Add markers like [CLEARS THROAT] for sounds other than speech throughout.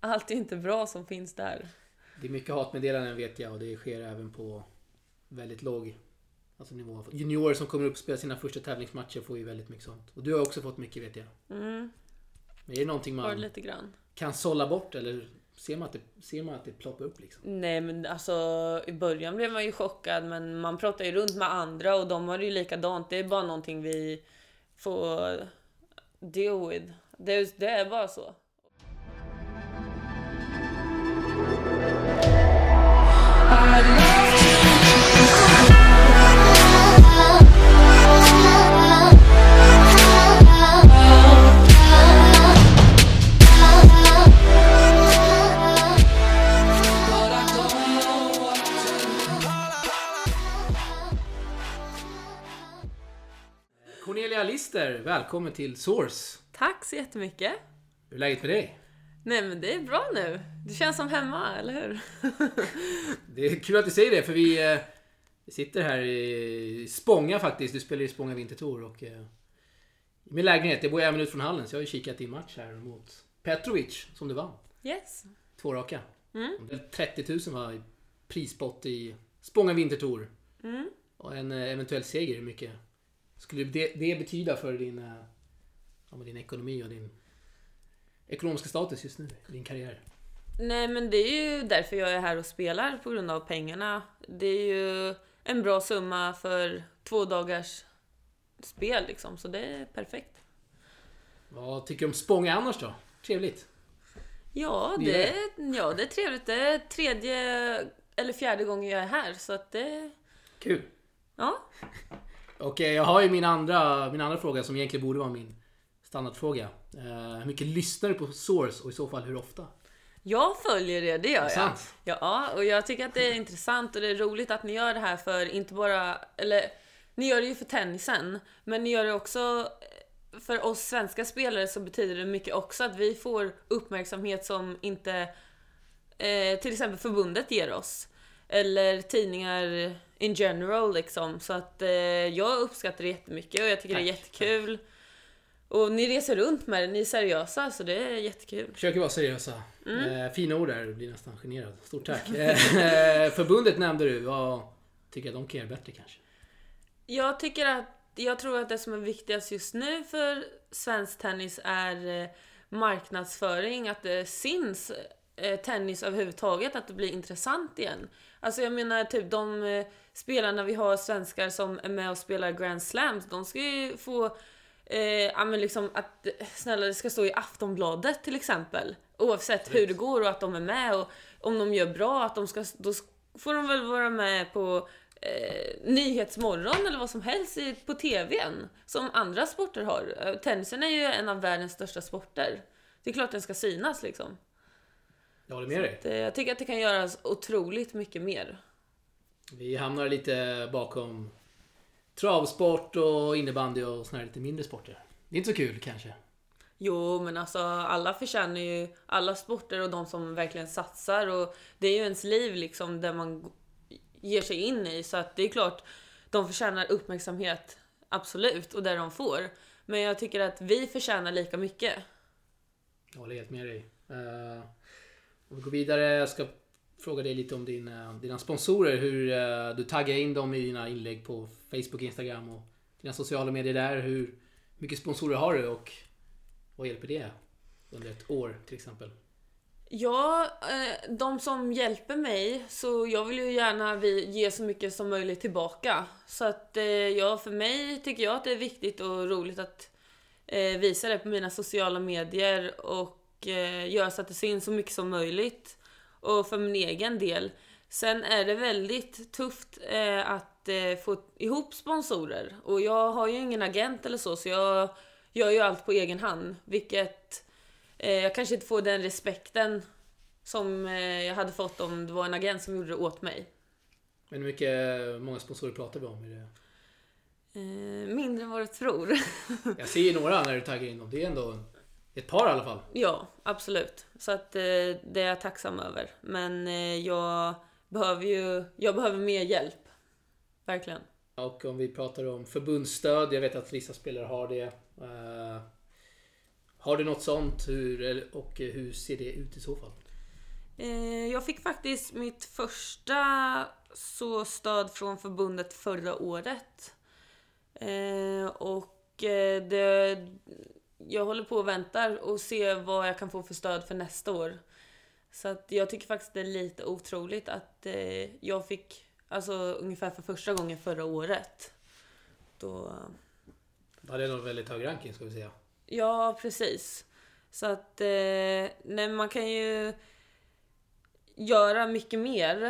allt är inte bra som finns där. Det är mycket hatmeddelanden vet jag och det sker även på väldigt låg alltså nivå. Juniorer som kommer upp och spelar sina första tävlingsmatcher får ju väldigt mycket sånt. Och du har också fått mycket vet jag. Mm, Men är det någonting man kan sålla bort eller ser man att det, ser man att det ploppar upp liksom? Nej men alltså i början blev man ju chockad men man pratar ju runt med andra och de har det ju likadant. Det är bara någonting vi får deal with. Det, det är bara så. Välkommen till Source. Tack så jättemycket. Hur är läget med dig? Nej men det är bra nu. Det känns som hemma, eller hur? [LAUGHS] Det är kul att du säger det för vi, eh, vi sitter här i Spånga faktiskt. Du spelar i Spånga Vintertour och eh, i min lägenhet, jag bor en minut från hallen så jag har ju kikat i en match här mot Petrovic som du vann. Yes. Två raka. Mm. Det är 30 000 var prispott i Spånga Vintertour. Mm. Och en eh, eventuell seger, hur mycket skulle det, det betyda för din, eh, ja, din ekonomi och din ekonomiska status just nu? Din karriär? Nej men det är ju därför jag är här och spelar på grund av pengarna. Det är ju en bra summa för två dagars spel liksom, så det är perfekt. Vad tycker du om Spånga annars då? Trevligt. Ja, Det ja, det är trevligt. Det är tredje eller fjärde gången jag är här, så att det... Kul. Ja. [LAUGHS] Och eh, jag har ju min andra, min andra fråga som egentligen borde vara min standardfråga. Eh, hur mycket lyssnar du på Source och i så fall hur ofta? Jag följer det, det gör det jag. Ja, och jag tycker att det är intressant och det är roligt att ni gör det här för inte bara, eller ni gör det ju för tennisen, men ni gör det också för oss svenska spelare så betyder det mycket också att vi får uppmärksamhet som inte eh, till exempel förbundet ger oss. Eller tidningar in general liksom. Så att eh, jag uppskattar det jättemycket och jag tycker det är Tack, jättekul. Och ni reser runt med det, ni är seriösa så det är jättekul. Försöker vara seriösa. Mm. Eh, fina ord där, du blir nästan generad. Stort tack. Eh, [LAUGHS] förbundet nämnde du. Vad tycker jag de kan göra bättre kanske? Jag tycker att, jag tror att det som är viktigast just nu för svensk tennis är eh, marknadsföring, att det syns eh, tennis överhuvudtaget, att det blir intressant igen. Alltså jag menar typ de eh, spelarna vi har svenskar som är med och spelar Grand Slams, de ska ju få Eh, ja men liksom att, snälla det ska stå i Aftonbladet till exempel. Oavsett hur det går och att de är med och om de gör bra, att de ska, då får de väl vara med på eh, Nyhetsmorgon eller vad som helst i, på TVn. Som andra sporter har. Eh, Tennisen är ju en av världens största sporter. Det är klart den ska synas liksom. Jag håller med dig. Det, jag tycker att det kan göras otroligt mycket mer. Vi hamnar lite bakom travsport och innebandy och såna här lite mindre sporter. Det är inte så kul kanske. Jo, men alltså alla förtjänar ju alla sporter och de som verkligen satsar och det är ju ens liv liksom där man ger sig in i så att det är klart de förtjänar uppmärksamhet absolut och där de får. Men jag tycker att vi förtjänar lika mycket. Jag håller helt med dig. Uh, om vi går vidare, jag ska fråga dig lite om din, eh, dina sponsorer. Hur eh, du taggar in dem i dina inlägg på Facebook, Instagram och dina sociala medier där. Hur mycket sponsorer har du och vad hjälper det under ett år till exempel? Ja, eh, de som hjälper mig, så jag vill ju gärna ge så mycket som möjligt tillbaka. Så att ja, för mig tycker jag att det är viktigt och roligt att visa det på mina sociala medier och eh, göra så att det syns så mycket som möjligt. Och för min egen del. Sen är det väldigt tufft eh, att eh, få ihop sponsorer. Och jag har ju ingen agent eller så, så jag gör ju allt på egen hand. Vilket eh, jag kanske inte får den respekten som jag hade fått om det var en agent som gjorde det åt mig. Men hur mycket, många sponsorer pratar vi om? Är det... Mindre än vad du tror. Jag ser ju några när du taggar in dem. Det är ändå ett par i alla fall. ja, absolut. Så att eh, det är jag tacksam över. Men eh, jag behöver ju jag behöver mer hjälp. Verkligen. Och om vi pratar om förbundsstöd. Jag vet att vissa spelare har det. Eh, Har du något sånt hur, och hur ser det ut i så fall? Eh, jag fick faktiskt mitt första så stöd från förbundet förra året. Eh, och eh, det, jag håller på och väntar och ser vad jag kan få för stöd för nästa år. Så att jag tycker faktiskt det är lite otroligt att eh, jag fick, alltså ungefär för första gången förra året. Då, Ja, det är nog väldigt hög ranking ska vi säga. Ja, precis. Så att, eh, nej, man kan ju göra mycket mer.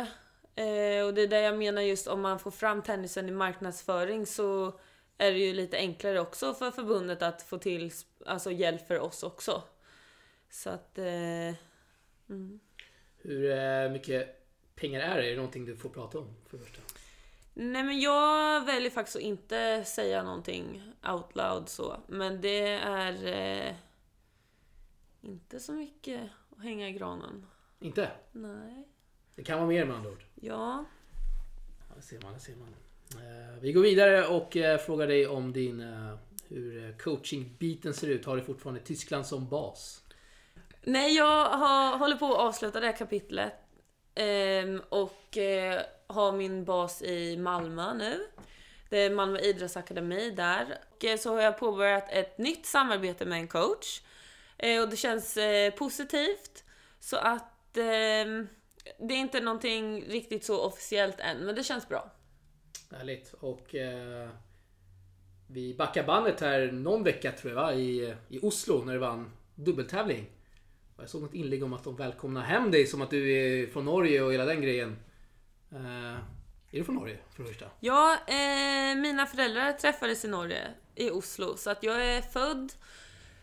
Eh, och det är det jag menar just om man får fram tennisen i marknadsföring så är det ju lite enklare också för förbundet att få till alltså, hjälp för oss också. Så att... Eh, mm. Hur eh, mycket pengar är det? Är det någonting du får prata om för första? Nej men jag väljer faktiskt att inte säga någonting out loud så. Men det är eh, inte så mycket att hänga i granen. Inte? Nej. Det kan vara mer med andra ord. Ja. Ja, det ser man, det ser man. Eh, vi går vidare och eh, frågar dig om din, eh, hur coachingbiten ser ut. Har du fortfarande Tyskland som bas? Nej, jag har, håller på att avsluta det här kapitlet. Ehm, och har min bas i Malmö nu. Det är Malmö idrottsakademi där. Och så har jag påbörjat ett nytt samarbete med en coach. Och det känns positivt. Så att ehm, det är inte någonting riktigt så officiellt än, men det känns bra. Härligt. Och eh, vi backar bandet här någon vecka tror jag va? I, i Oslo när du vann dubbeltävling. Och jag såg något inlägg om att de välkomnar hem dig som att du är från Norge och hela den grejen. Eh, är du från Norge för det första? Ja, eh, mina föräldrar träffades i Norge, i Oslo, så att jag är född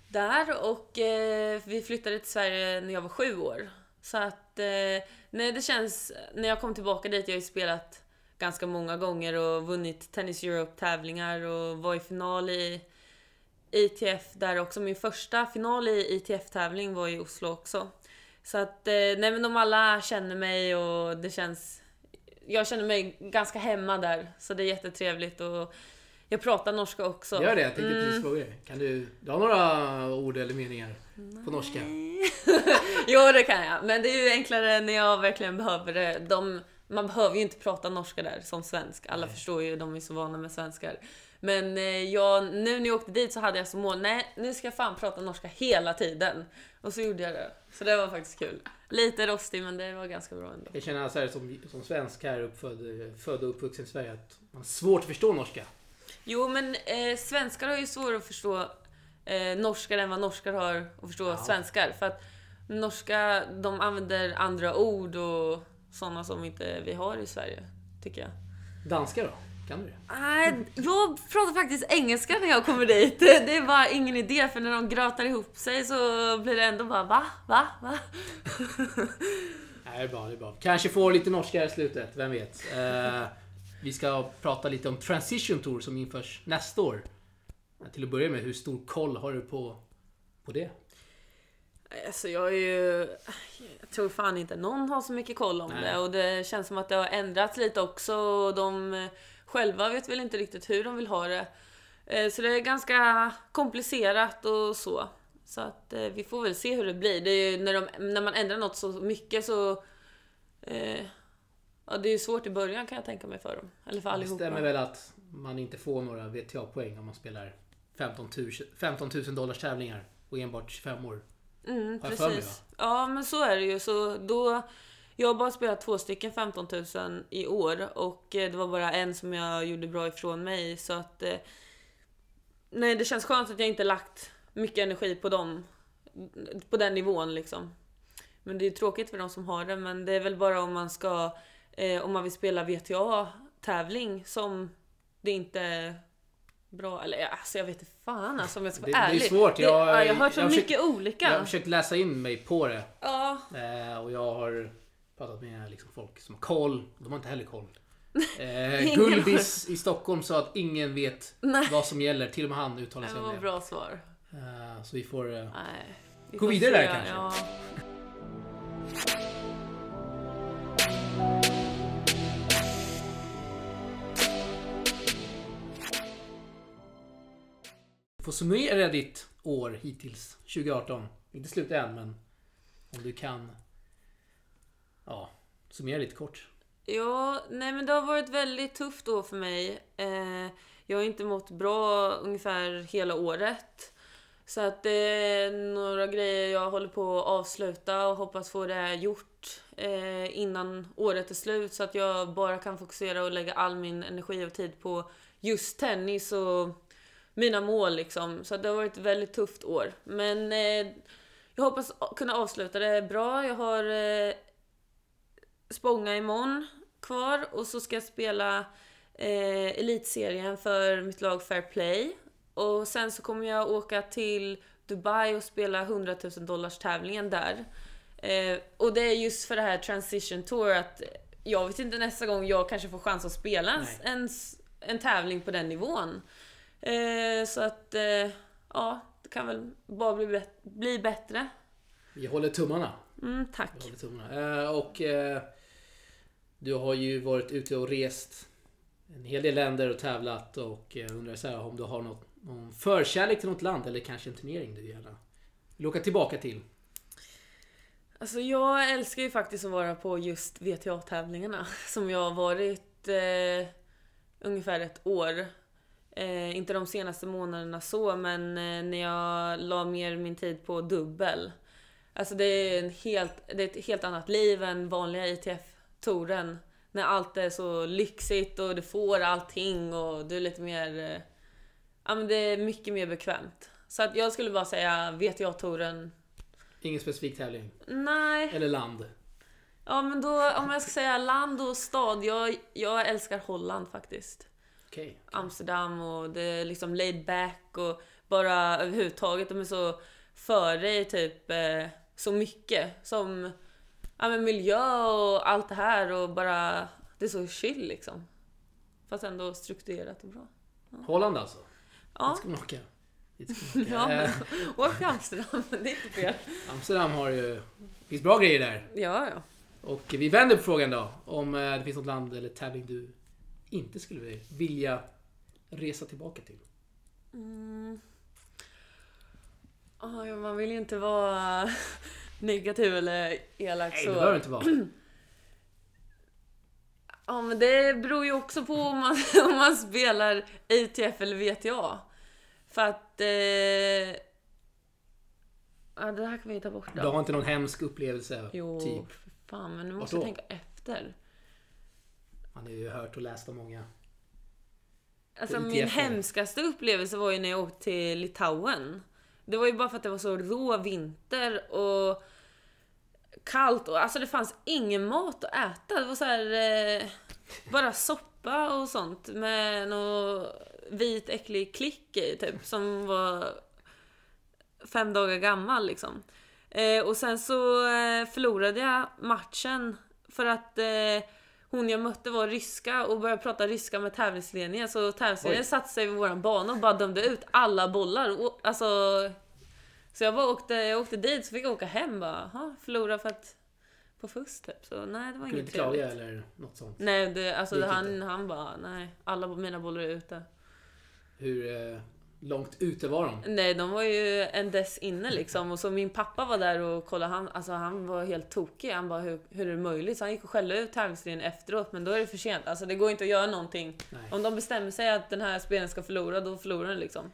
där och eh, vi flyttade till Sverige när jag var sju år. Så att, eh, nej det känns, när jag kom tillbaka dit, jag har ju spelat ganska många gånger och vunnit Tennis Europe-tävlingar och var i final i ITF där också. Min första final i ITF-tävling var i Oslo också. Så att, eh, nej men de alla känner mig och det känns jag känner mig ganska hemma där, så det är jättetrevligt och jag pratar norska också. Gör det, jag tänkte Mm. precis fråga dig. Kan du dra några ord eller meningar på norska? [LAUGHS] jo, det kan jag. Men det är ju enklare när jag verkligen behöver det. De, man behöver ju inte prata norska där som svensk. Alla Nej. förstår ju, de är så vana med svenskar. Men eh, jag, nu när jag åkte dit så hade jag som mål, nej nu ska jag fan prata norska hela tiden. Och så gjorde jag det. Så det var faktiskt kul. Lite rostig men det var ganska bra ändå. Jag känner så här som, som svensk här uppfödd, född och uppvuxen i Sverige att man har svårt att förstå norska. Jo men eh, svenskar har ju svårare att förstå eh, norskar än vad norskar har att förstå Ja. svenskar. För att norska, de använder andra ord och sådana som inte vi har i Sverige, tycker jag. Danska då? Kan du? Nej, jag pratar faktiskt engelska när jag kommer dit. Det är bara ingen idé för när de grötar ihop sig så blir det ändå bara va? Va? Va? Nej, det är bra, det är bra. Kanske får lite norska i slutet, vem vet. Eh, vi ska prata lite om Transition Tour som införs nästa år. Till att börja med, hur stor koll har du på, på det? Alltså jag är ju... Jag tror fan inte någon har så mycket koll om Nej. det och det känns som att det har ändrats lite också och de eh, själva vet väl inte riktigt hur de vill ha det. Eh, Så det är ganska komplicerat och så. Så att eh, vi får väl se hur det blir. Det är ju när, de, när man ändrar något så mycket så... Eh, ja, det är ju svårt i början kan jag tänka mig för dem. Eller för Det allihopa. stämmer väl att man inte får några VTA-poäng om man spelar 15 000, 15 000 dollars tävlingar och enbart 25 år. Mm, för mig, precis. Ja, men så är det ju. Så då, jag har bara spelat två stycken 15 000 i år och eh, det var bara en som jag gjorde bra ifrån mig. Så att... eh, Nej, det känns skönt att jag inte lagt mycket energi på dem. På den nivån liksom. Men det är tråkigt för de som har det, men det är väl bara om man ska... Eh, om man vill spela VTA-tävling som det inte bra. Eller alltså jag vet inte fan alltså om jag ska Det- vara det är ärlig. svårt. Det, Jag- ja, jag har hört så jag mycket olika. Jag har försökt läsa in mig på det. Ja, Eh, och jag har pratat med liksom, folk som har koll. De har inte heller koll. [LAUGHS] Eh, Gullbis i Stockholm sa att ingen vet Nej. vad som gäller. Till och med han uttalar det sig var om det. bra svar. Eh, så vi får... Eh, Nej. vi Gå får vidare se, där kanske. Ja. Får summera ditt år hittills 2018? Inte slut än, men om du kan ja, summera lite kort. Ja, nej men det har varit väldigt tufft år för mig. Eh, jag har inte mått bra ungefär hela året. Så att det är några grejer jag håller på att avsluta och hoppas få det gjort eh, innan året är slut så att jag bara kan fokusera och lägga all min energi och tid på just tennis och mina mål liksom. Så det har varit ett väldigt tufft år. Men eh, jag hoppas kunna avsluta det bra. Jag har eh, Spånga imorgon kvar och så ska jag spela eh, elitserien för mitt lag Fair Play. Och sen så kommer jag åka till Dubai och spela 100 000 dollars tävlingen där. Eh, och det är just för det här transition tour att jag vet inte nästa gång jag kanske får chans att spela en, en, en tävling på den nivån. Eh, så att, eh, ja, det kan väl bara bli, bet bli bättre. Vi håller tummarna. Mm, tack. Vi håller tummarna. Eh, och eh, du har ju varit ute och rest en hel del länder och tävlat och eh, undrar så här, om du har något, någon förkärlek till något land eller kanske en turnering du gärna vill åka tillbaka till? Alltså jag älskar ju faktiskt att vara på just VTA-tävlingarna som jag har varit eh, ungefär ett år. Eh, inte de senaste månaderna så, men eh, när jag la mer min tid på dubbel. Alltså det är, en helt, det är ett helt annat liv än vanliga ITF-touren. När allt är så lyxigt och du får allting och du är lite mer... Eh, ja men det är mycket mer bekvämt. Så att jag skulle bara säga VTA-touren. Ingen specifik tävling? Nej. Eller land? Ja men då, om jag ska säga land och stad. Jag, jag älskar Holland faktiskt. Okay. Amsterdam och det är liksom laid back och bara överhuvudtaget. De är så före i typ eh, så mycket. Som ja, men miljö och allt det här och bara... Det är så chill liksom. Fast ändå strukturerat och bra. Ja. Holland alltså? Ja. Dit ska man åka. Dit ska man åka. ja, men, [LAUGHS] åk till Amsterdam, [LAUGHS] det är inte fel. Amsterdam har ju... Finns bra grejer där. Ja, ja. Och vi vänder på frågan då. Om eh, det finns något land eller tävling du inte skulle vilja resa tillbaka till? Mm. Oh, man vill ju inte vara [LAUGHS] negativ eller elak Nej, så. det behöver inte vara. [CLEARS THROAT] Ja, men det beror ju också på om man, [LAUGHS] om man spelar ITF eller VTA. För att... Eh, ja, det här kan vi ta bort då. Du har inte någon hemsk upplevelse? Jo, typ. fan, men nu måste jag tänka efter. Man har ju hört och läst om många. Alltså min hemskaste upplevelse var ju när jag åkte till Litauen. Det var ju bara för att det var så rå vinter och kallt och alltså det fanns ingen mat att äta. Det var så här, eh, bara soppa och sånt med någon vit äcklig klick i typ som var fem dagar gammal liksom. Eh, och sen så eh, förlorade jag matchen för att eh, hon jag mötte var ryska och började prata ryska med tävlingsledningen. Så tävlingsledningen satte sig vid våran bana och bara dömde ut alla bollar. Och, alltså, så jag bara åkte, jag åkte dit så fick jag åka hem bara. Aha, förlora för att... På fusk typ. Så nej, det var inget trevligt. Inte eller något sånt? Nej, det, alltså det han, han bara nej. Alla mina bollar är ute. Hur eh, långt ute var de? Nej, de var ju en dess inne liksom. Och så min pappa var där och kollade. Han, alltså, han var helt tokig. Han bara, hur, hur är det möjligt? Så han gick och skällde ut tävlingsledningen efteråt. Men då är det för sent. Alltså det går inte att göra någonting. Nej. Om de bestämmer sig att den här spelaren ska förlora, då förlorar den liksom.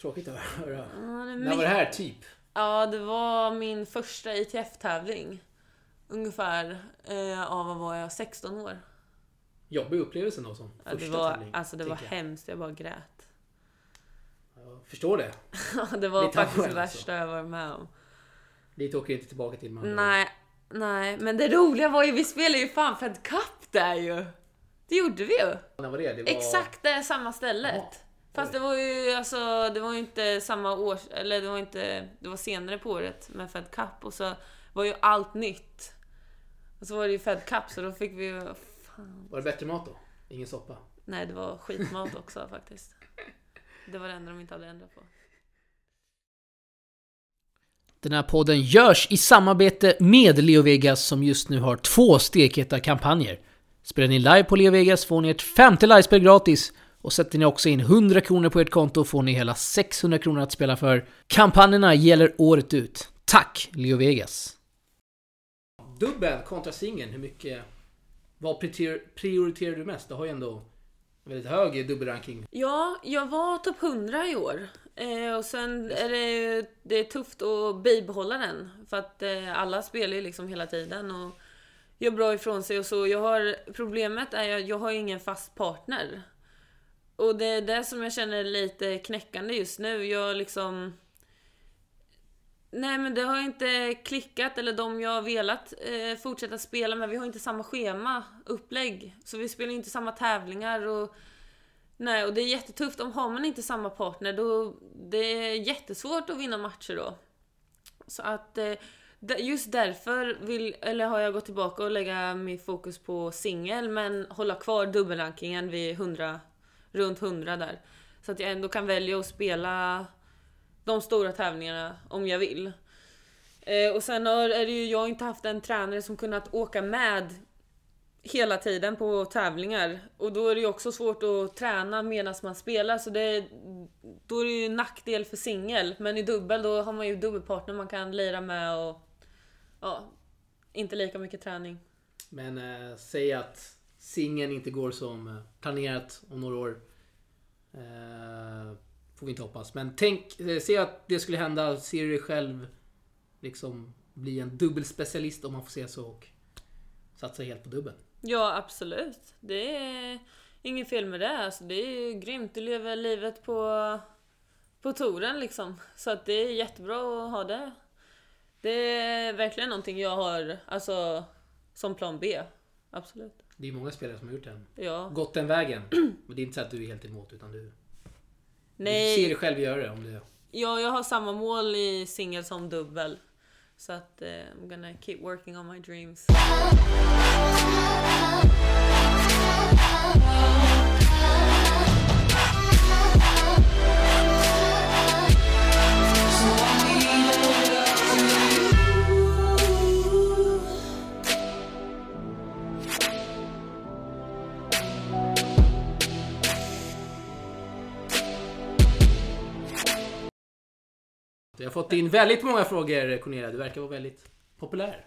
Tråkigt att höra. Ja, När var det här typ? Ja, det var min första ITF-tävling. Ungefär, eh, ja vad var jag, 16 år. Jobbig upplevelse då som Ja, första det var, tävling. alltså det var jag. hemskt, jag bara grät. Förstår det. [LAUGHS] Ja, det var Lite faktiskt det alltså. värsta jag varit med om. Dit åker inte tillbaka till man. Nej, nej, men det roliga var ju, vi spelade ju fan Fed Cup där ju. Det gjorde vi ju. När var det? det var... Exakt det samma stället. Jaha. Fast det var ju alltså, det var ju inte samma år, eller det var inte, det var senare på året med Fed Cup och så var ju allt nytt. Och så var det ju Fed Cup så då fick vi ju, fan. Var det bättre mat då? Ingen soppa? Nej det var skitmat också faktiskt. Det var det enda de inte hade ändrat på. Den här podden görs i samarbete med Leo Vegas som just nu har två stekheta kampanjer. Spelar ni live på Leo Vegas får ni ett femte livespel gratis Och sätter ni också in 100 kronor på ert konto får ni hela 600 kronor att spela för. Kampanjerna gäller året ut. Tack Leo Vegas! Dubbel kontra singeln, hur mycket... Vad prioriterar, du mest? Du har ju ändå väldigt hög dubbelranking. Ja, jag var topp 100 i år. Eh, och sen är det ju det är tufft att bibehålla den. För att eh, alla spelar ju liksom hela tiden och gör bra ifrån sig och så. Jag har, problemet är att jag har ingen fast partner. Och det är det som jag känner är lite knäckande just nu. Jag liksom... Nej men det har inte klickat, eller de jag har velat eh, fortsätta spela med. Vi har inte samma schema, upplägg. Så vi spelar inte samma tävlingar och... Nej, och det är jättetufft. Om har man inte samma partner då... Det är jättesvårt att vinna matcher då. Så att... Eh, just därför vill, eller har jag gått tillbaka och lägga min fokus på singel men hålla kvar dubbelrankingen vid 100, runt 100 där. Så att jag ändå kan välja att spela de stora tävlingarna om jag vill. Eh, och sen har, är det ju, jag har inte haft en tränare som kunnat åka med hela tiden på tävlingar. Och då är det ju också svårt att träna medan man spelar så det, då är det ju en nackdel för singel. Men i dubbel då har man ju dubbelpartner man kan lira med och ja, inte lika mycket träning. Men eh, säg att singeln inte går som eh, planerat om några år. Eh, får vi inte hoppas. Men tänk, eh, se att det skulle hända. Ser du dig själv liksom bli en dubbelspecialist om man får säga så och satsa helt på dubbeln? Ja, absolut. Det är inget fel med det. Alltså, det är ju grymt. Du lever livet på, på touren liksom. Så att det är jättebra att ha det. Det är verkligen någonting jag har alltså, som plan B. Absolut. Det är många spelare som har gjort den. Ja. Gått den vägen. [CLEARS THROAT] Men det är inte så att du är helt emot utan du... Nej. Du ser dig själv göra det om det... Ja, jag har samma mål i singel som dubbel. Så att uh, I'm gonna keep working on my dreams. Du har fått in väldigt många frågor Cornelia. Du verkar vara väldigt populär.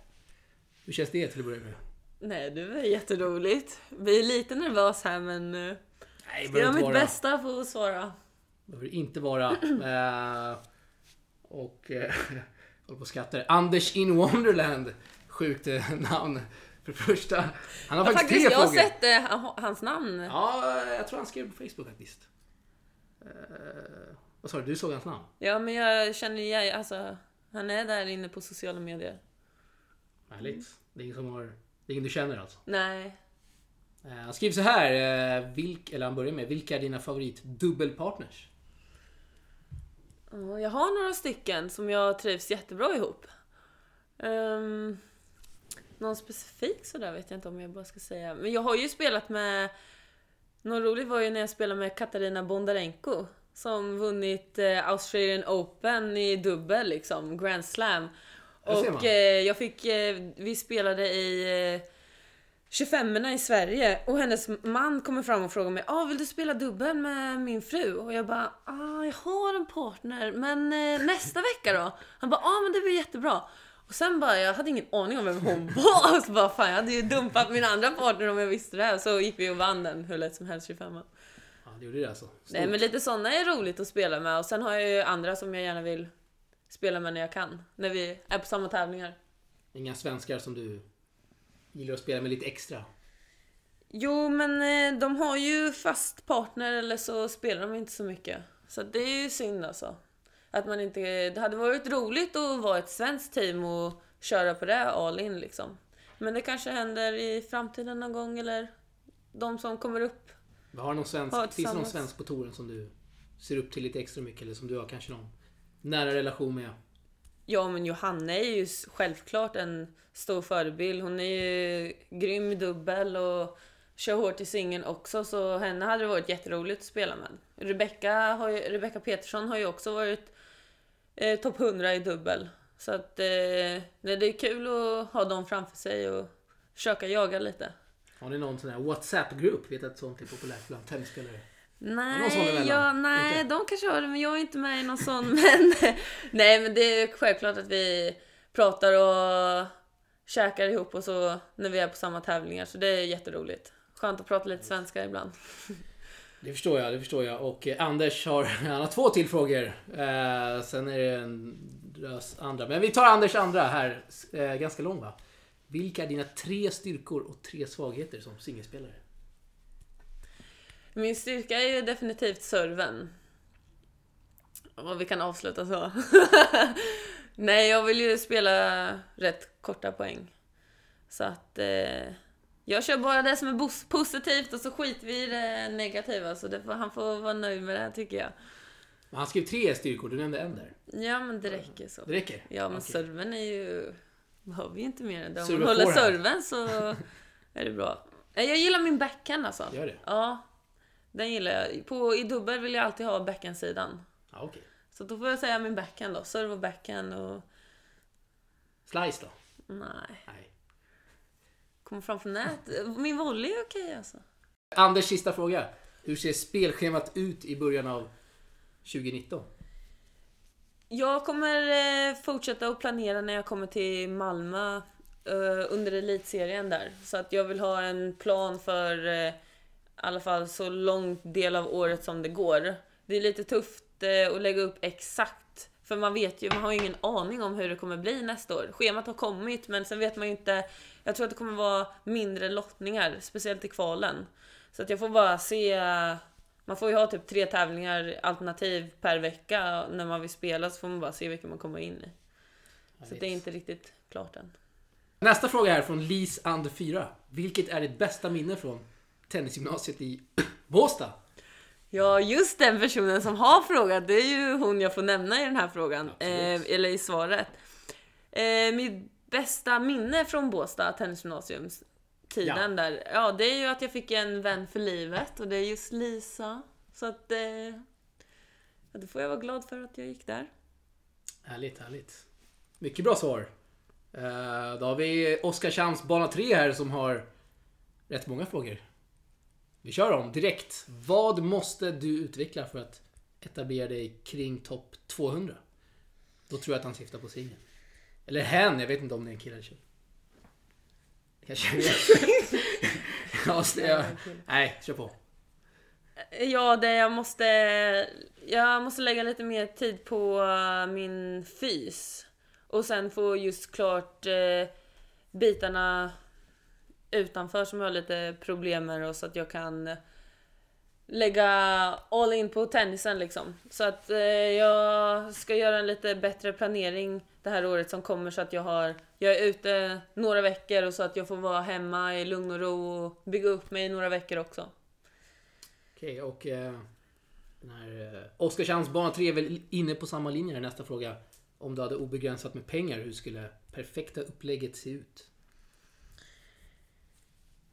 Hur känns det till att börja med? Nej, det var jätteroligt. Vi är lite nervös här men... uh, Nej, Ska göra mitt vara. bästa för att svara. behöver inte vara. Eh, och... Eh, [LAUGHS] jag håller på och skrattar. Anders in Wonderland. Sjukt eh, namn. För det första. Han har Ja, faktiskt, faktiskt, tre jag har frågor. sett eh, han- hans namn. Ja, jag tror han skrev på Facebook faktiskt. Eh, vad sa du? Du såg hans namn? Ja, men jag känner igen, alltså, han är där inne på sociala medier. Härligt. Det är ingen som har... Det är ingen du känner alltså? Nej. Eh, han skriver så här. Eh, vilk, eller han börjar med. Vilka är dina favorit dubbelpartners? Ja, Jag har några stycken som jag trivs jättebra ihop. Um, någon specifik sådär vet jag inte om jag bara ska säga. Men jag har ju spelat med... Något roligt var ju när jag spelade med Katarina Bondarenko. Som vunnit eh, Australian Open i dubbel liksom, Grand Slam. Och eh, jag fick, eh, vi spelade i eh, 25 i Sverige och hennes man kommer fram och frågar mig ah, vill du spela dubbel med min fru? Och jag bara ah, jag har en partner men nästa vecka då? Han bara ah, men det blir jättebra. Och sen bara, jag hade ingen aning om vem hon [LAUGHS] var. Och så bara, fan jag hade ju dumpat min andra partner om jag visste det här. Så gick vi och vann den hur lätt som helst 25 Ja, det gjorde det alltså. Stort. Nej men lite sådana är roligt att spela med. Och sen har jag ju andra som jag gärna vill spela med när jag kan. När vi är på samma tävlingar. Inga svenskar som du gillar att spela med lite extra? Jo, men eh, de har ju fast partner eller så spelar de inte så mycket. Så det är ju synd alltså. Att man inte... Det hade varit roligt att vara ett svenskt team och köra på det all in liksom. Men det kanske händer i framtiden någon gång eller de som kommer upp. Har någon svensk, Ja, finns det någon svensk på touren som du ser upp till lite extra mycket eller som du har kanske någon nära relation med? Ja, men Johanna är ju självklart en stor förebild. Hon är ju grym i dubbel och kör hårt i singeln också, så henne hade det varit jätteroligt att spela med. Rebecca, har ju, Rebecca Petersson har ju också varit eh, topp 100 i dubbel. Så att eh, det är kul att ha dem framför sig och försöka jaga lite. Har ni någon sån här WhatsApp-grupp? Vet att sånt är populärt bland tennisspelare? Nej, sån emellan? ja, nej Inte? de kanske har det, men jag är inte med i någon sån. [LAUGHS] Men, nej, men det är självklart att vi pratar och käkar ihop och så när vi är på samma tävlingar. Så det är jätteroligt. Skönt att prata lite svenska ibland. Det förstår jag, det förstår jag. Och eh, Anders har, [LAUGHS] han har två till frågor. Eh, sen är det en andra. Men vi tar Anders andra här. Eh, ganska lång va? Vilka är dina tre styrkor och tre svagheter som singelspelare? Min styrka är ju definitivt serven. Och vi kan avsluta så. [LAUGHS] Nej, jag vill ju spela rätt korta poäng. Så att eh, jag kör bara det som är positivt och så skiter vi i det negativa. Så det får, han får vara nöjd med det här tycker jag. Men Han skrev tre styrkor, du nämnde en där. Ja, men det räcker så. Det räcker? Ja, men Okej. serven är ju... Behöver ju inte mer än det. Om man håller serven så [LAUGHS] är det bra. Nej, Jag gillar min backhand alltså. Gör det? Ja, den gillar jag. På, I dubbel vill jag alltid ha backhandsidan. Ja, okej. Så då får jag säga min backhand då. Serve och backhand och... Slice då? Nej. Nej. Kommer fram från nät. Min volley är okej alltså. Anders sista fråga. Hur ser spelschemat ut i början av 2019? Jag kommer eh, fortsätta att planera när jag kommer till Malmö eh, under elitserien där. Så att jag vill ha en plan för eh, i alla fall så lång del av året som det går. Det är lite tufft att lägga upp exakt. För man vet ju, man har ju ingen aning om hur det kommer bli nästa år. Schemat har kommit men sen vet man ju inte. Jag tror att det kommer vara mindre lottningar, speciellt i kvalen. Så att jag får bara se man får ju ha typ tre tävlingar alternativ per vecka när man vill spela så får man bara se vilka man kommer in i. Så det är inte riktigt klart än. Nästa fråga här från Lis and 4. Vilket är ditt bästa minne från tennisgymnasiet i [CLEARS THROAT] Båstad? Ja, just den personen som har frågat, det är ju hon jag får nämna i den här frågan. Eh, eller i svaret. Eh, mitt bästa minne från Båstad tennisgymnasium tiden Ja. där, ja det är ju att jag fick en vän för livet och det är just Lisa. Så att eh, då får jag vara glad för att jag gick där. Härligt, härligt. Mycket bra svar. Eh, då har vi Oskarshamns bana 3 här som har rätt många frågor. Vi kör dem direkt. Vad måste du utveckla för att etablera dig kring topp 200? Då tror jag att han syftar på singeln. Eller hen, jag vet inte om det är en kille eller tjej. Kanske vet. [LAUGHS] ja, jag, nej, kör på. Ja, det jag måste... Jag måste lägga lite mer tid på eh, min fys. Och sen få just klart eh, bitarna utanför som jag har lite problem med och så att jag kan lägga all in på tennisen liksom. Så att eh, jag ska göra en lite bättre planering det här året som kommer så att jag har jag är ute några veckor och så att jag får vara hemma i lugn och ro och bygga upp mig i några veckor också. Okej, och eh, den här eh, Oskarshamns bana 3 är väl inne på samma linje här, nästa fråga. Om du hade obegränsat med pengar, hur skulle perfekta upplägget se ut?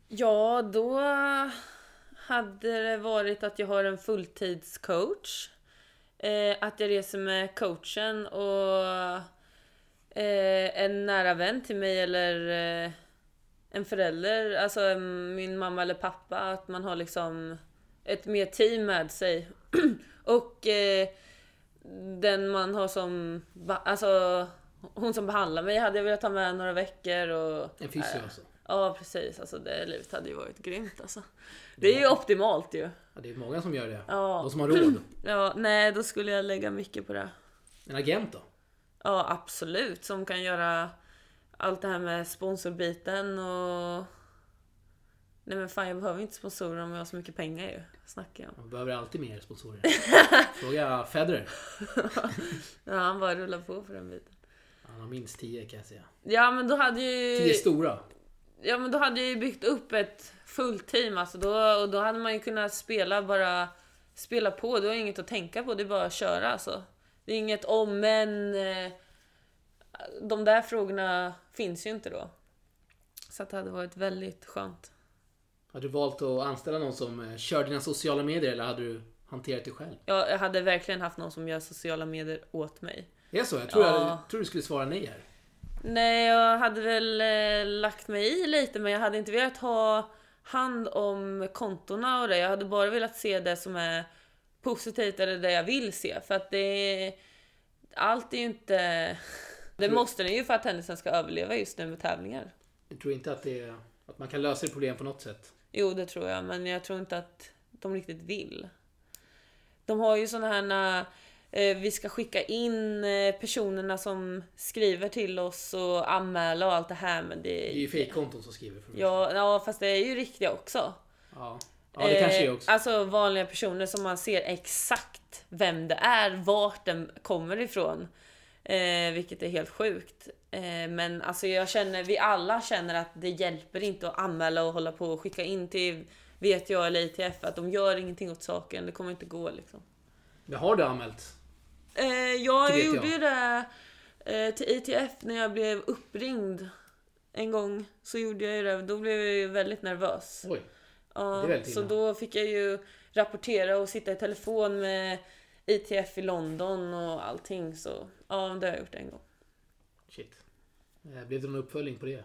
Ja, då hade det varit att jag har en fulltidscoach. Eh, att jag reser med coachen och eh, en nära vän till mig eller eh, en förälder, alltså min mamma eller pappa. Att man har liksom ett mer team med sig. [CLEARS THROAT] och eh, den man har som, alltså hon som behandlar mig hade jag velat ta med några veckor och... En fysio alltså? Ja precis, alltså det livet hade ju varit grymt alltså. Det är ju optimalt ju. Ja, det är många som gör det. Ja. De som har råd. [CLEARS THROAT] Ja, nej då skulle jag lägga mycket på det. En agent då? Ja absolut, som kan göra allt det här med sponsorbiten och... Nej men fan jag behöver inte sponsorer om jag har så mycket pengar ju. Snackar jag om. Man behöver alltid mer sponsorer. [LAUGHS] Fråga Federer. [LAUGHS] Ja han bara rullar på för den biten. Han har minst 10 kan jag säga. Ja men då hade 10 ju... stora. Ja men då hade jag ju byggt upp ett fullt team alltså. Då, och då hade man ju kunnat spela bara... Spela på, du har inget att tänka på, det är bara att köra alltså. Det är inget om men... eh, De där frågorna finns ju inte då. Så det hade varit väldigt skönt. Hade du valt att anställa någon som eh, kör dina sociala medier eller hade du hanterat det själv? Jag hade verkligen haft någon som gör sociala medier åt mig. Det är så? Jag tror, Ja. jag, tror du skulle svara nej här. Nej, jag hade väl eh, lagt mig i lite men jag hade inte velat ha hand om kontona och det. Jag hade bara velat se det som är positivt eller det jag vill se. För att det är... Allt är ju inte... Det måste den ju för att tennisen ska överleva just nu med tävlingar. Jag tror inte att, det är, att man kan lösa ett problem på något sätt. Jo, det tror jag, men jag tror inte att de riktigt vill. De har ju såna här vi ska skicka in eh, personerna som skriver till oss och anmäla och allt det här men det... Det är ju fejkkonton som skriver för mig. Ja, ja, fast det är ju riktiga också. Ja, ja det kanske är också. Alltså vanliga personer som man ser exakt vem det är, vart den kommer ifrån. Eh, vilket är helt sjukt. Eh, men alltså jag känner, vi alla känner att det hjälper inte att anmäla och hålla på och skicka in till vet jag eller ITF att de gör ingenting åt saken. Det kommer inte gå liksom. Men har du anmält? Eh, ja, jag gjorde ju det eh, till ITF när jag blev uppringd en gång. Så gjorde jag ju det. Då blev jag ju väldigt nervös. Oj. Ja, så då fick jag ju rapportera och sitta i telefon med ITF i London och allting. Så ja, det har jag gjort en gång. Shit. Eh, blev det någon uppföljning på det?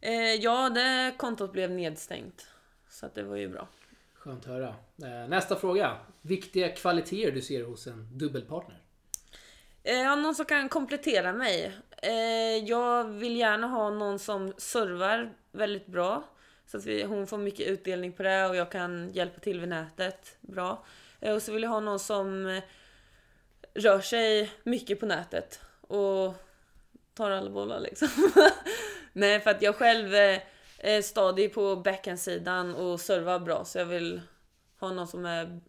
Eh, ja, det kontot blev nedstängt. Så att det var ju bra. Skönt att höra. Eh, nästa fråga. Viktiga kvaliteter du ser hos en dubbelpartner? Eh, ja, någon som kan komplettera mig. Eh, jag vill gärna ha någon som servar väldigt bra. Så att vi, hon får mycket utdelning på det och jag kan hjälpa till vid nätet bra. Och så vill jag ha någon som rör sig mycket på nätet och tar alla bollar liksom. [LAUGHS] Nej, för att jag själv är stadig på backhandsidan och servar bra så jag vill ha någon som är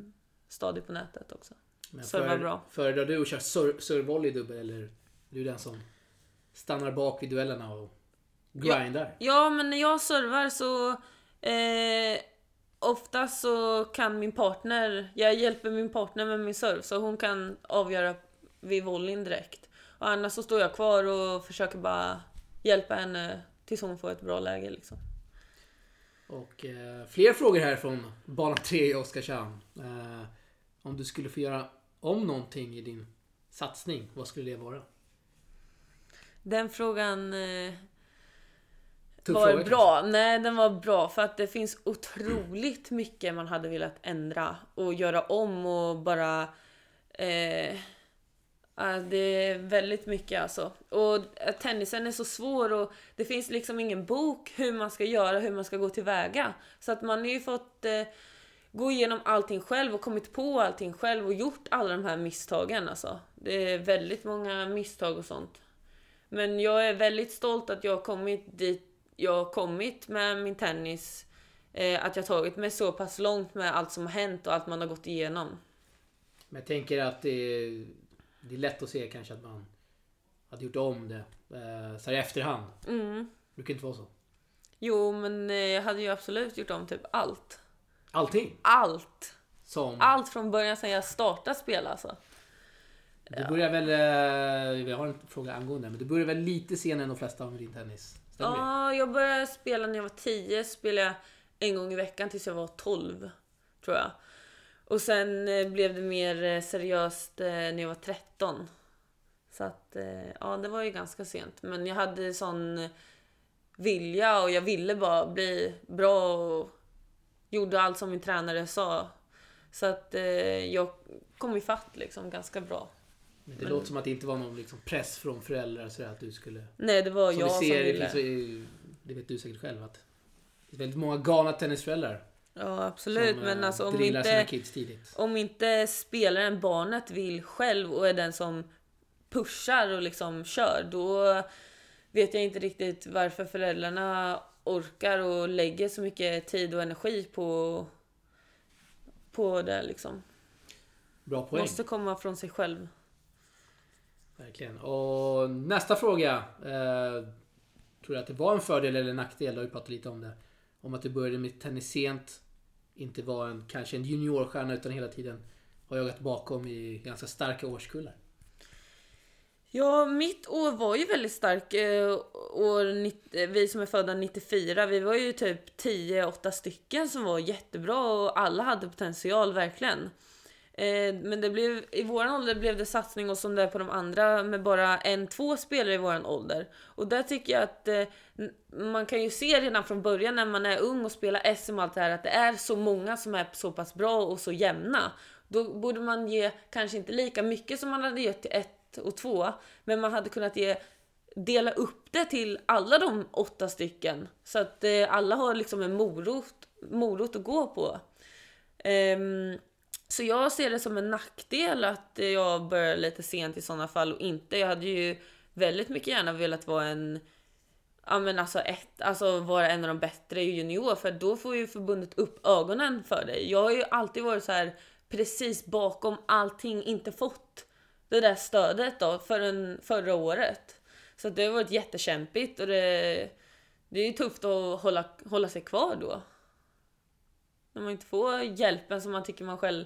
stadig på nätet också. Men Servar bra. Föredrar du att köra sur servolley dubbel eller är du den som stannar bak vid duellerna och grindar? Ja, ja men när jag servar så eh, ofta så kan min partner, jag hjälper min partner med min serv så hon kan avgöra vid volleyn direkt. Och annars så står jag kvar och försöker bara hjälpa henne tills hon får ett bra läge liksom. Och eh, fler frågor här från bana 3 i Oskarshamn. Eh, om du skulle få göra om någonting i din satsning, vad skulle det vara? Den frågan eh, var fråga, bra. Kanske? Nej, den var bra för att det finns otroligt mycket man hade velat ändra och göra om och bara eh, det är väldigt mycket alltså. Och eh, tennisen är så svår och det finns liksom ingen bok hur man ska göra, hur man ska gå tillväga. Så att man har ju fått eh, gå igenom allting själv och kommit på allting själv och gjort alla de här misstagen alltså. Det är väldigt många misstag och sånt. Men jag är väldigt stolt att jag har kommit dit jag har kommit med min tennis. Eh, att jag tagit mig så pass långt med allt som har hänt och allt man har gått igenom. Men jag tänker att det är, det är lätt att se kanske att man hade gjort om det eh, så här i efterhand. Mm. Det kan inte vara så. Jo, men eh, jag hade ju absolut gjort om typ allt. Allting? Allt! Som? Allt från början sen jag startade spela alltså. Du börjar väl, eh, jag har en fråga angående men du börjar väl lite senare än de flesta med din tennis? Stämmer ja, jag började spela när jag var 10. Spelade en gång i veckan tills jag var 12. Tror jag. Och sen eh, blev det mer eh, seriöst när jag var 13. Så att, ja det var ju ganska sent. Men jag hade sån vilja och jag ville bara bli bra och gjorde allt som min tränare sa. Så att eh, jag kom ifatt liksom ganska bra. Men det Men... låter som att det inte var någon liksom press från föräldrar så att du skulle... Nej, det var som jag ser, som ville. Finns, det vet du säkert själv att det är väldigt många galna tennisföräldrar. Ja, absolut. Som, men alltså om inte, om inte spelaren, barnet, vill själv och är den som pushar och liksom kör, då vet jag inte riktigt varför föräldrarna orkar och lägger så mycket tid och energi på, på det liksom. Bra poäng. Måste komma från sig själv. Verkligen. Och nästa fråga. Eh, tror du att det var en fördel eller en nackdel? Du har ju pratat lite om det. Om att du började med tennis sent. Inte var en, kanske en juniorstjärna utan hela tiden har jagat bakom i ganska starka årskullar. Ja, mitt år var ju väldigt starkt. Eh, år, eh, vi som är födda 94, vi var ju typ 10-8 stycken som var jättebra och alla hade potential verkligen. Eh, men det blev, i våran ålder blev det satsning och som det är på de andra med bara en, två spelare i våran ålder. Och där tycker jag att eh, man kan ju se redan från början när man är ung och spelar SM och allt det här att det är så många som är så pass bra och så jämna. Då borde man ge kanske inte lika mycket som man hade gett till ett och två, men man hade kunnat ge dela upp det till alla de åtta stycken så att eh, alla har liksom en morot, morot att gå på. Um, så jag ser det som en nackdel att jag börjar lite sent i sådana fall och inte. Jag hade ju väldigt mycket gärna velat vara en Ja men alltså, ett, alltså vara en av de bättre junior för då får ju förbundet upp ögonen för dig. Jag har ju alltid varit så här precis bakom allting, inte fått det där stödet då förrän förra året. Så det har varit jättekämpigt och det, det är ju tufft att hålla, hålla sig kvar då. När man inte får hjälpen som man tycker man själv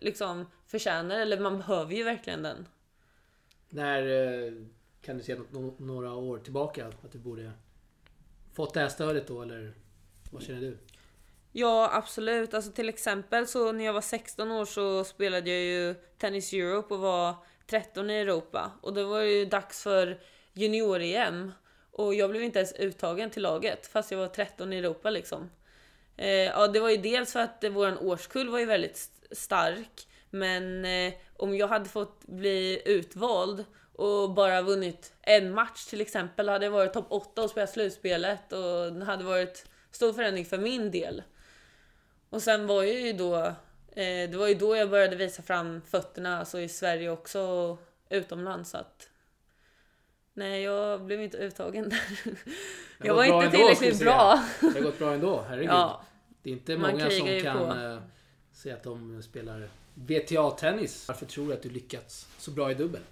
liksom förtjänar, eller man behöver ju verkligen den. När eh, kan du se några år tillbaka att du borde fått det här stödet då eller vad känner du? Ja absolut, alltså till exempel så när jag var 16 år så spelade jag ju Tennis Europe och var 13 i Europa och då var det ju dags för junior-EM och jag blev inte ens uttagen till laget fast jag var 13 i Europa liksom. Eh, ja, det var ju dels för att våran årskull var ju väldigt stark, men eh, om jag hade fått bli utvald och bara vunnit en match till exempel, hade jag varit topp 8 och spelat slutspelet och det hade varit stor förändring för min del. Och sen var jag ju då, eh, det var ju då jag började visa fram fötterna, alltså i Sverige också och utomlands. Så att Nej, jag blev inte uttagen där. Jag var inte tillräckligt ändå, bra. Det har gått bra ändå, herregud. Ja, det är inte många som kan på. Säg att de spelar VTA-tennis. Varför tror du att du lyckats så bra i dubbel?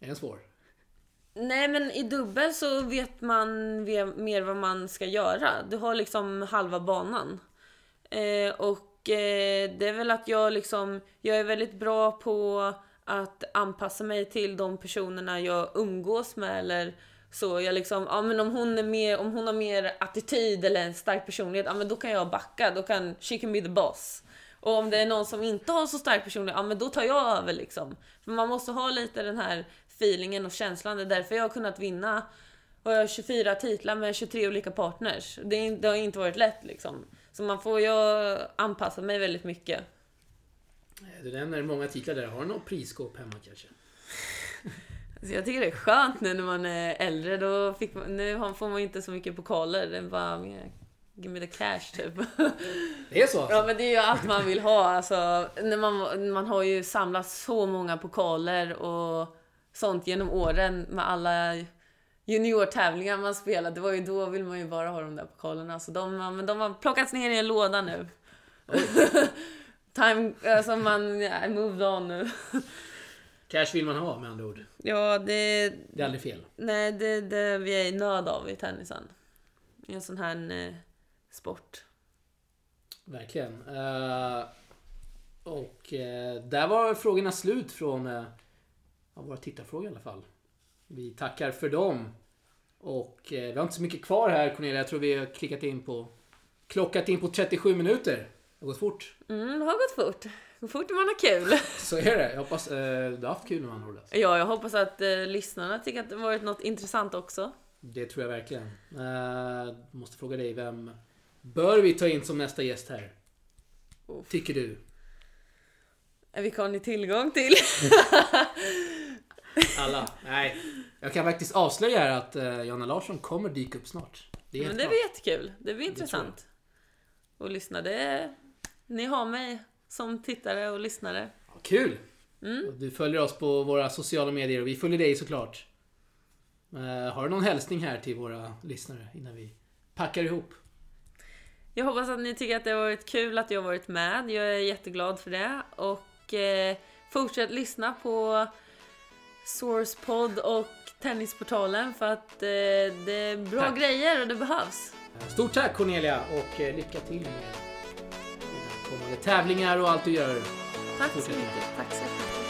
Är den svår? Nej men i dubbel så vet man mer vad man ska göra. Du har liksom halva banan. Eh, och Eh, det är väl att jag liksom, jag är väldigt bra på att anpassa mig till de personerna jag umgås med eller så. Jag liksom, ja men om hon är mer, om hon har mer attityd eller en stark personlighet, ja men då kan jag backa, då kan she can be the boss. Och om det är någon som inte har så stark personlighet, ja men då tar jag över liksom. För man måste ha lite den här feelingen och känslan, det är därför jag har kunnat vinna och jag har 24 titlar med 23 olika partners. Det, det har inte varit lätt liksom. Så man får ju anpassa mig väldigt mycket. Du nämner många titlar där. Har du något prisskåp hemma kanske? [LAUGHS] Alltså jag tycker det är skönt nu när man är äldre. Då fick man, nu får man inte så mycket pokaler. Det är bara Give me the cash typ. Det är så alltså. Ja men det är ju allt man vill ha. Alltså, när man, man har ju samlat så många pokaler och sånt genom åren med alla juniortävlingar man spelade, det var ju då vill man ju bara ha de där pokalerna. Så de, men de har plockats ner i en låda nu. [LAUGHS] Time, alltså man, I moved on nu. Cash vill man ha med andra ord. Ja, det... Det är aldrig fel. Nej, det, det vi är i nöd av i tennisen. I en sån här eh, sport. Verkligen. Uh, och uh, där var frågorna slut från uh, våra tittarfrågor i alla fall. Vi tackar för dem. Och vi har inte så mycket kvar här Cornelia. Jag tror vi har klickat in på... Klockat in på 37 minuter. Det har gått fort. Mm, det har gått fort. Det går fort man har kul. [LAUGHS] Så är det. Jag hoppas eh, du har haft kul när man håller Ja, jag hoppas att eh, lyssnarna tycker att det varit något intressant också. Det tror jag verkligen. Eh, måste fråga dig, vem bör vi ta in som nästa gäst här? Uff. Tycker du? Vilka har ni tillgång till? [LAUGHS] Alla. Nej. Jag kan faktiskt avslöja här att uh, Jonna Larsson kommer dyka upp snart. Det är Men det blir jättekul. Det blir intressant. Och lyssna, det Ni har mig som tittare och lyssnare. Ja, kul! Mm. Du följer oss på våra sociala medier och vi följer dig såklart. Uh, har du någon hälsning här till våra lyssnare innan vi packar ihop? Jag hoppas att ni tycker att det har varit kul att jag har varit med. Jag är jätteglad för det. Och eh, fortsätt lyssna på Sourcepod och Tennisportalen för att eh, det är bra tack. grejer och det behövs. Stort tack Cornelia och eh, lycka till med tävlingar och allt du gör. Tack så mycket. Tack så mycket.